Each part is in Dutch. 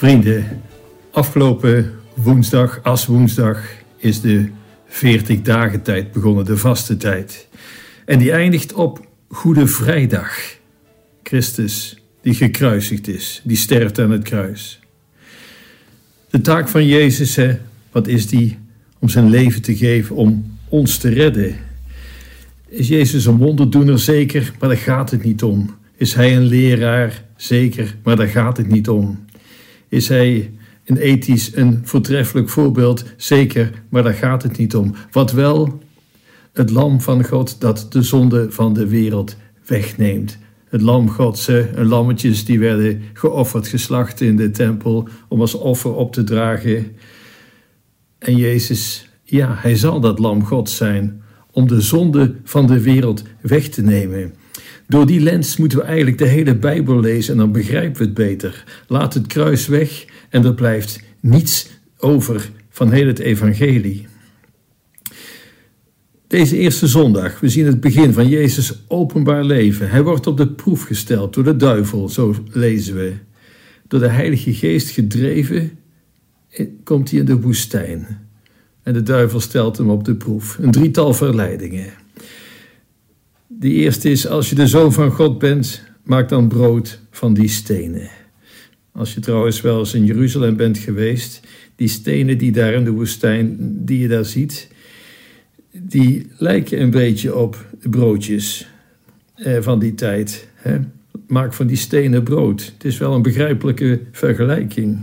Vrienden, afgelopen woensdag, als woensdag, is de 40 dagen tijd begonnen, de vaste tijd. En die eindigt op Goede Vrijdag. Christus die gekruisigd is, die sterft aan het kruis. De taak van Jezus, hè, wat is die? Om zijn leven te geven, om ons te redden. Is Jezus een wonderdoener? Zeker, maar daar gaat het niet om. Is hij een leraar? Zeker, maar daar gaat het niet om. Is hij een ethisch, een voortreffelijk voorbeeld? Zeker, maar daar gaat het niet om. Wat wel, het lam van God dat de zonde van de wereld wegneemt. Het lam Gods, een lammetjes die werden geofferd, geslacht in de tempel om als offer op te dragen. En Jezus, ja, hij zal dat lam God zijn om de zonde van de wereld weg te nemen. Door die lens moeten we eigenlijk de hele Bijbel lezen en dan begrijpen we het beter. Laat het kruis weg en er blijft niets over van heel het evangelie. Deze eerste zondag, we zien het begin van Jezus' openbaar leven. Hij wordt op de proef gesteld door de duivel, zo lezen we. Door de Heilige Geest gedreven komt hij in de woestijn. En de duivel stelt hem op de proef. Een drietal verleidingen. De eerste is: als je de zoon van God bent, maak dan brood van die stenen. Als je trouwens wel eens in Jeruzalem bent geweest, die stenen die daar in de woestijn, die je daar ziet, die lijken een beetje op broodjes eh, van die tijd. Maak van die stenen brood. Het is wel een begrijpelijke vergelijking.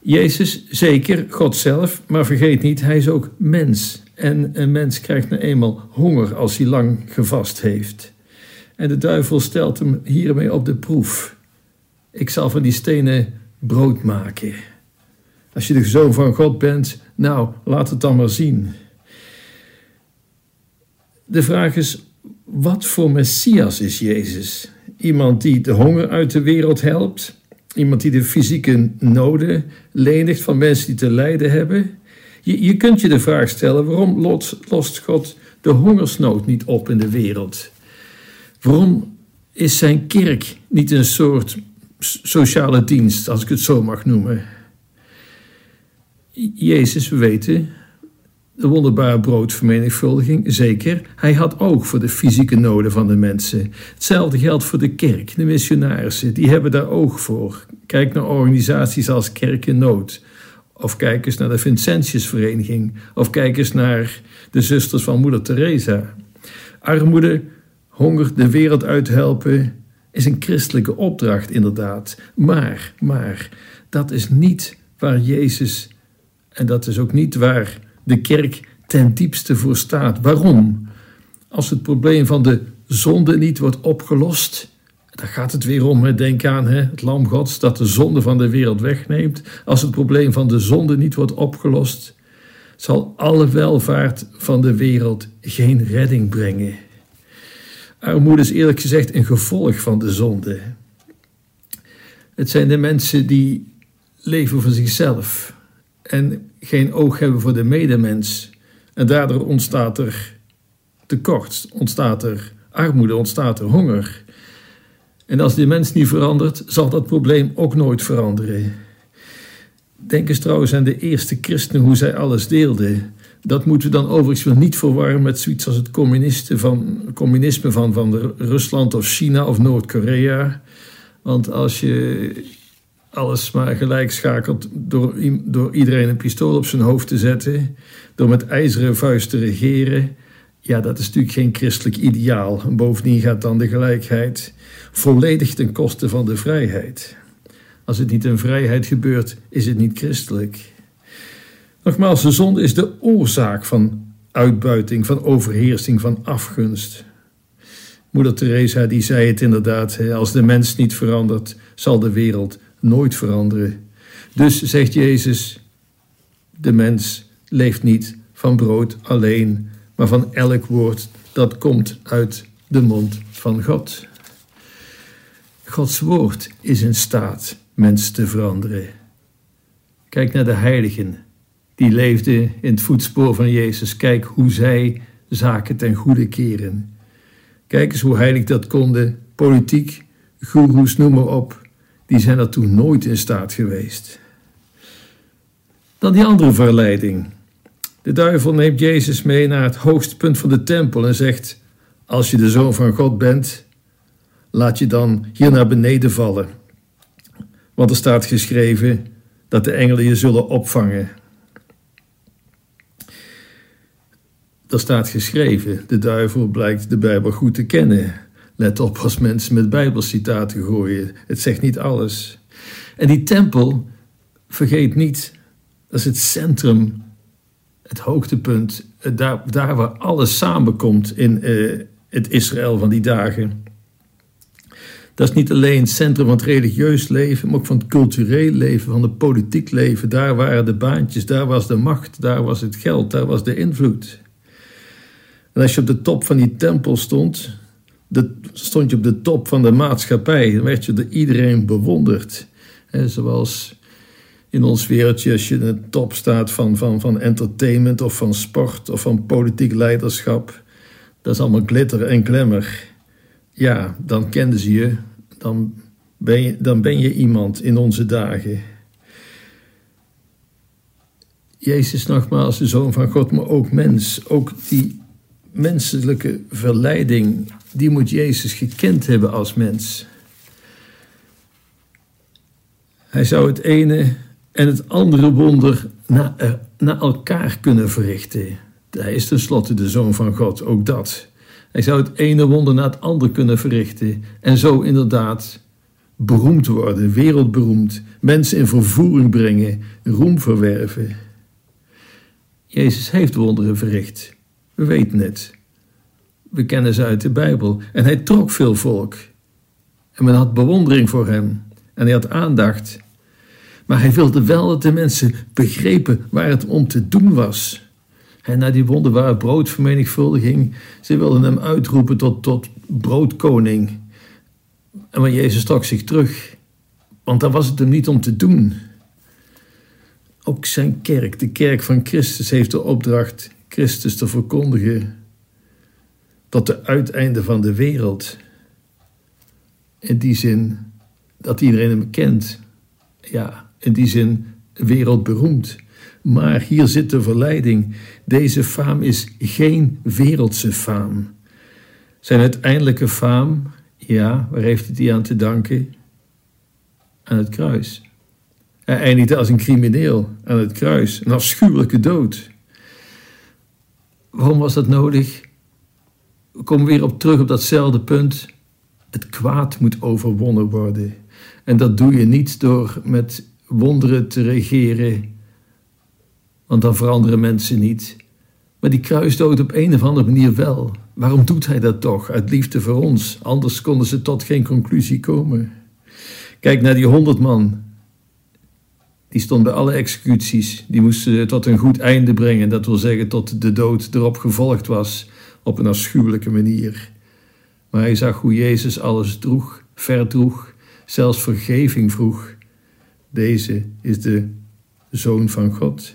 Jezus, zeker, God zelf, maar vergeet niet, hij is ook mens. En een mens krijgt nou eenmaal honger als hij lang gevast heeft. En de duivel stelt hem hiermee op de proef. Ik zal van die stenen brood maken. Als je de zoon van God bent, nou, laat het dan maar zien. De vraag is, wat voor Messias is Jezus? Iemand die de honger uit de wereld helpt? Iemand die de fysieke noden lenigt van mensen die te lijden hebben? Je, kunt je de vraag stellen: waarom lost God de hongersnood niet op in de wereld? Waarom is zijn kerk niet een soort sociale dienst, als ik het zo mag noemen? Jezus, we weten, de wonderbare broodvermenigvuldiging, zeker. Hij had oog voor de fysieke noden van de mensen. Hetzelfde geldt voor de kerk, de missionarissen, die hebben daar oog voor. Kijk naar organisaties als Kerk in Nood. Of kijk eens naar de Vincentiusvereniging. Of kijk eens naar de zusters van Moeder Teresa. Armoede, honger de wereld uithelpen is een christelijke opdracht inderdaad. Maar, maar, dat is niet waar Jezus, en dat is ook niet waar de kerk ten diepste voor staat. Waarom? Als het probleem van de zonde niet wordt opgelost, daar gaat het weer om. Denk aan hè, het lam Gods dat de zonde van de wereld wegneemt. Als het probleem van de zonde niet wordt opgelost, zal alle welvaart van de wereld geen redding brengen. Armoede is eerlijk gezegd een gevolg van de zonde. Het zijn de mensen die leven voor zichzelf en geen oog hebben voor de medemens. En daardoor ontstaat er tekort, ontstaat er armoede, ontstaat er honger. En als die mens niet verandert, zal dat probleem ook nooit veranderen. Denk eens trouwens aan de eerste christenen, hoe zij alles deelden. Dat moeten we dan overigens wel niet verwarren met zoiets als het van, communisme van, van Rusland of China of Noord-Korea. Want als je alles maar gelijk schakelt door, door iedereen een pistool op zijn hoofd te zetten, door met ijzeren vuist te regeren, ja, dat is natuurlijk geen christelijk ideaal. En bovendien gaat dan de gelijkheid volledig ten koste van de vrijheid. Als het niet in vrijheid gebeurt, is het niet christelijk. Nogmaals, de zonde is de oorzaak van uitbuiting, van overheersing, van afgunst. Moeder Teresa die zei het inderdaad, als de mens niet verandert, zal de wereld nooit veranderen. Dus zegt Jezus, de mens leeft niet van brood alleen, maar van elk woord dat komt uit de mond van God. Gods woord is in staat mensen te veranderen. Kijk naar de heiligen die leefden in het voetspoor van Jezus. Kijk hoe zij zaken ten goede keren. Kijk eens hoe heilig dat konden. Politiek, goeroes, noem maar op. die zijn toen nooit in staat geweest. Dan die andere verleiding. De duivel neemt Jezus mee naar het hoogste punt van de tempel en zegt: Als je de zoon van God bent, laat je dan hier naar beneden vallen. Want er staat geschreven dat de engelen je zullen opvangen. Er staat geschreven, de duivel blijkt de Bijbel goed te kennen. Let op als mensen met Bijbelcitaten gooien. Het zegt niet alles. En die tempel, vergeet niet, dat is het centrum, het hoogtepunt, daar, daar waar alles samenkomt in uh, het Israël van die dagen. Dat is niet alleen het centrum van het religieus leven, maar ook van het cultureel leven, van het politiek leven. Daar waren de baantjes, daar was de macht, daar was het geld, daar was de invloed. En als je op de top van die tempel stond, stond je op de top van de maatschappij. Dan werd je door iedereen bewonderd. Zoals in ons wereldje, als je in de top staat van, van, van entertainment of van sport of van politiek leiderschap. Dat is allemaal glitter en glamour. Ja, dan kenden ze je. Dan ben je, dan ben je iemand in onze dagen. Jezus nogmaals, de Zoon van God, maar ook mens. Ook die menselijke verleiding, die moet Jezus gekend hebben als mens. Hij zou het ene en het andere wonder na, uh, na elkaar kunnen verrichten. Hij is tenslotte de Zoon van God, ook dat. Hij zou het ene wonder na het andere kunnen verrichten en zo inderdaad beroemd worden, wereldberoemd, mensen in vervoering brengen, roem verwerven. Jezus heeft wonderen verricht. We weten het. We kennen ze uit de Bijbel. En hij trok veel volk. En men had bewondering voor hem. En hij had aandacht. Maar hij wilde wel dat de mensen begrepen waar het om te doen was. En na die wonderbare broodvermenigvuldiging, ze wilden hem uitroepen tot, tot broodkoning. En maar Jezus trok zich terug, want daar was het hem niet om te doen. Ook zijn kerk, de kerk van Christus, heeft de opdracht Christus te verkondigen tot de uiteinde van de wereld. In die zin dat iedereen hem kent. Ja, in die zin wereldberoemd. Maar hier zit de verleiding. Deze faam is geen wereldse faam. Zijn uiteindelijke faam, ja, waar heeft het die aan te danken? Aan het kruis. Hij eindigde als een crimineel aan het kruis, een afschuwelijke dood. Waarom was dat nodig? We komen weer op terug op datzelfde punt. Het kwaad moet overwonnen worden. En dat doe je niet door met wonderen te regeren, want dan veranderen mensen niet. Maar die kruisdood op een of andere manier wel. Waarom doet hij dat toch? Uit liefde voor ons. Anders konden ze tot geen conclusie komen. Kijk naar die honderd man. Die stond bij alle executies. Die moesten tot een goed einde brengen. Dat wil zeggen tot de dood erop gevolgd was. Op een afschuwelijke manier. Maar hij zag hoe Jezus alles droeg, verdroeg. Zelfs vergeving vroeg. Deze is de Zoon van God.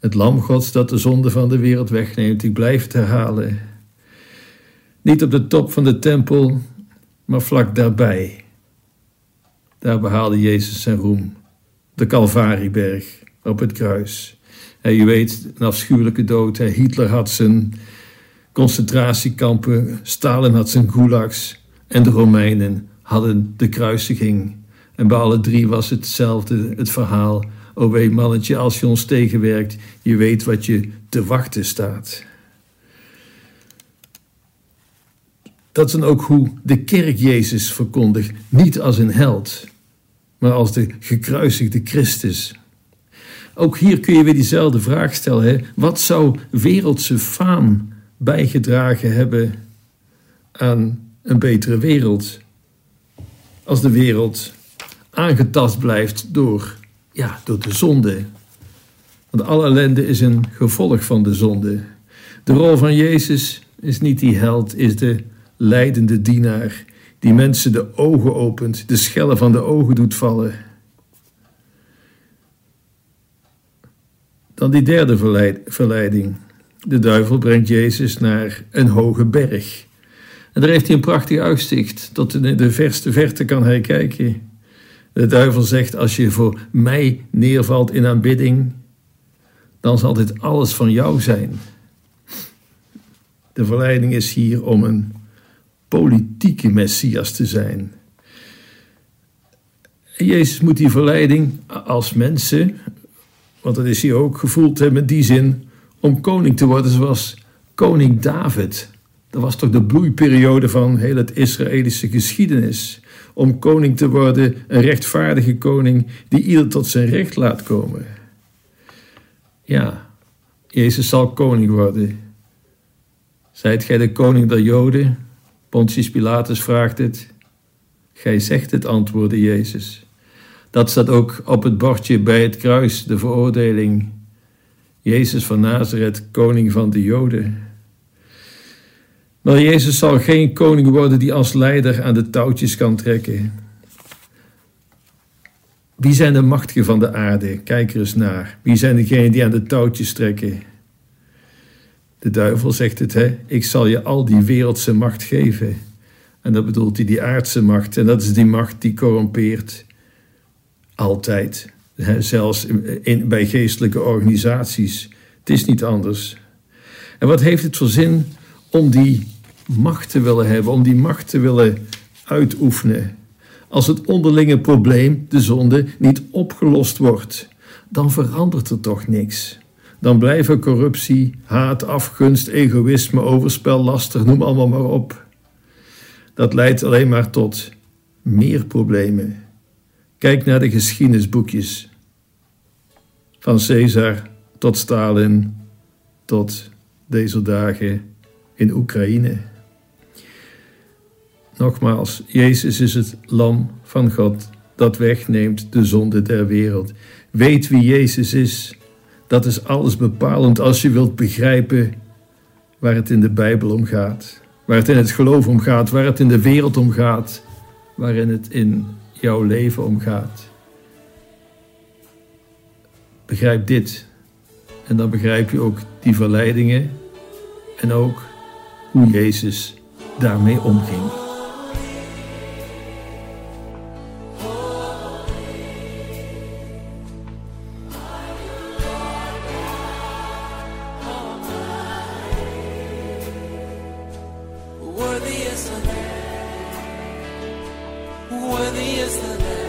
Het lam Gods dat de zonde van de wereld wegneemt. Ik blijf het herhalen. Niet op de top van de tempel, maar vlak daarbij. Daar behaalde Jezus zijn roem. De Calvarieberg op het kruis. En je weet, een afschuwelijke dood. Hitler had zijn concentratiekampen, Stalin had zijn gulags en de Romeinen hadden de kruisiging. En bij alle drie was hetzelfde het verhaal. O wee mannetje, als je ons tegenwerkt, je weet wat je te wachten staat. Dat is dan ook hoe de kerk Jezus verkondigt, niet als een held, maar als de gekruisigde Christus. Ook hier kun je weer diezelfde vraag stellen. Hè? Wat zou wereldse faam bijgedragen hebben aan een betere wereld? Als de wereld aangetast blijft door, ja, door de zonde. Want alle ellende is een gevolg van de zonde. De rol van Jezus is niet die held, is de leidende dienaar die mensen de ogen opent, de schellen van de ogen doet vallen. Dan die derde verleiding. De duivel brengt Jezus naar een hoge berg. En daar heeft hij een prachtig uitzicht. In de verste verte kan hij kijken. De duivel zegt: Als je voor mij neervalt in aanbidding, dan zal dit alles van jou zijn. De verleiding is hier om een politieke messias te zijn. Jezus moet die verleiding als mensen, want dat is hij ook, gevoeld hebben, die zin om koning te worden zoals koning David. Dat was toch de bloeiperiode van heel het Israëlische geschiedenis. Om koning te worden, een rechtvaardige koning die ieder tot zijn recht laat komen. Ja, Jezus zal koning worden. Zijt gij de koning der Joden? Pontius Pilatus vraagt het. Gij zegt het, antwoordde Jezus. Dat staat ook op het bordje bij het kruis, de veroordeling. Jezus van Nazareth, koning van de Joden. Maar Jezus zal geen koning worden die als leider aan de touwtjes kan trekken. Wie zijn de machtigen van de aarde? Kijk er eens naar. Wie zijn degenen die aan de touwtjes trekken? De duivel zegt het, hè? Ik zal je al die wereldse macht geven. En dat bedoelt hij die aardse macht. En dat is die macht die corrompeert. Altijd. Zelfs in, bij geestelijke organisaties. Het is niet anders. En wat heeft het voor zin om die macht te willen hebben, om die macht te willen uitoefenen? Als het onderlinge probleem, de zonde, niet opgelost wordt, dan verandert er toch niks dan blijven corruptie, haat, afgunst, egoïsme, overspel, laster, noem allemaal maar op. Dat leidt alleen maar tot meer problemen. Kijk naar de geschiedenisboekjes. Van Caesar tot Stalin tot deze dagen in Oekraïne. Nogmaals, Jezus is het lam van God dat wegneemt de zonde der wereld. Weet wie Jezus is dat is alles bepalend als je wilt begrijpen waar het in de Bijbel om gaat. Waar het in het geloof om gaat, waar het in de wereld om gaat, waarin het in jouw leven om gaat. Begrijp dit en dan begrijp je ook die verleidingen en ook hoe Jezus daarmee omging. Worthy is the Lamb.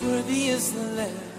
Worthy is the Lamb.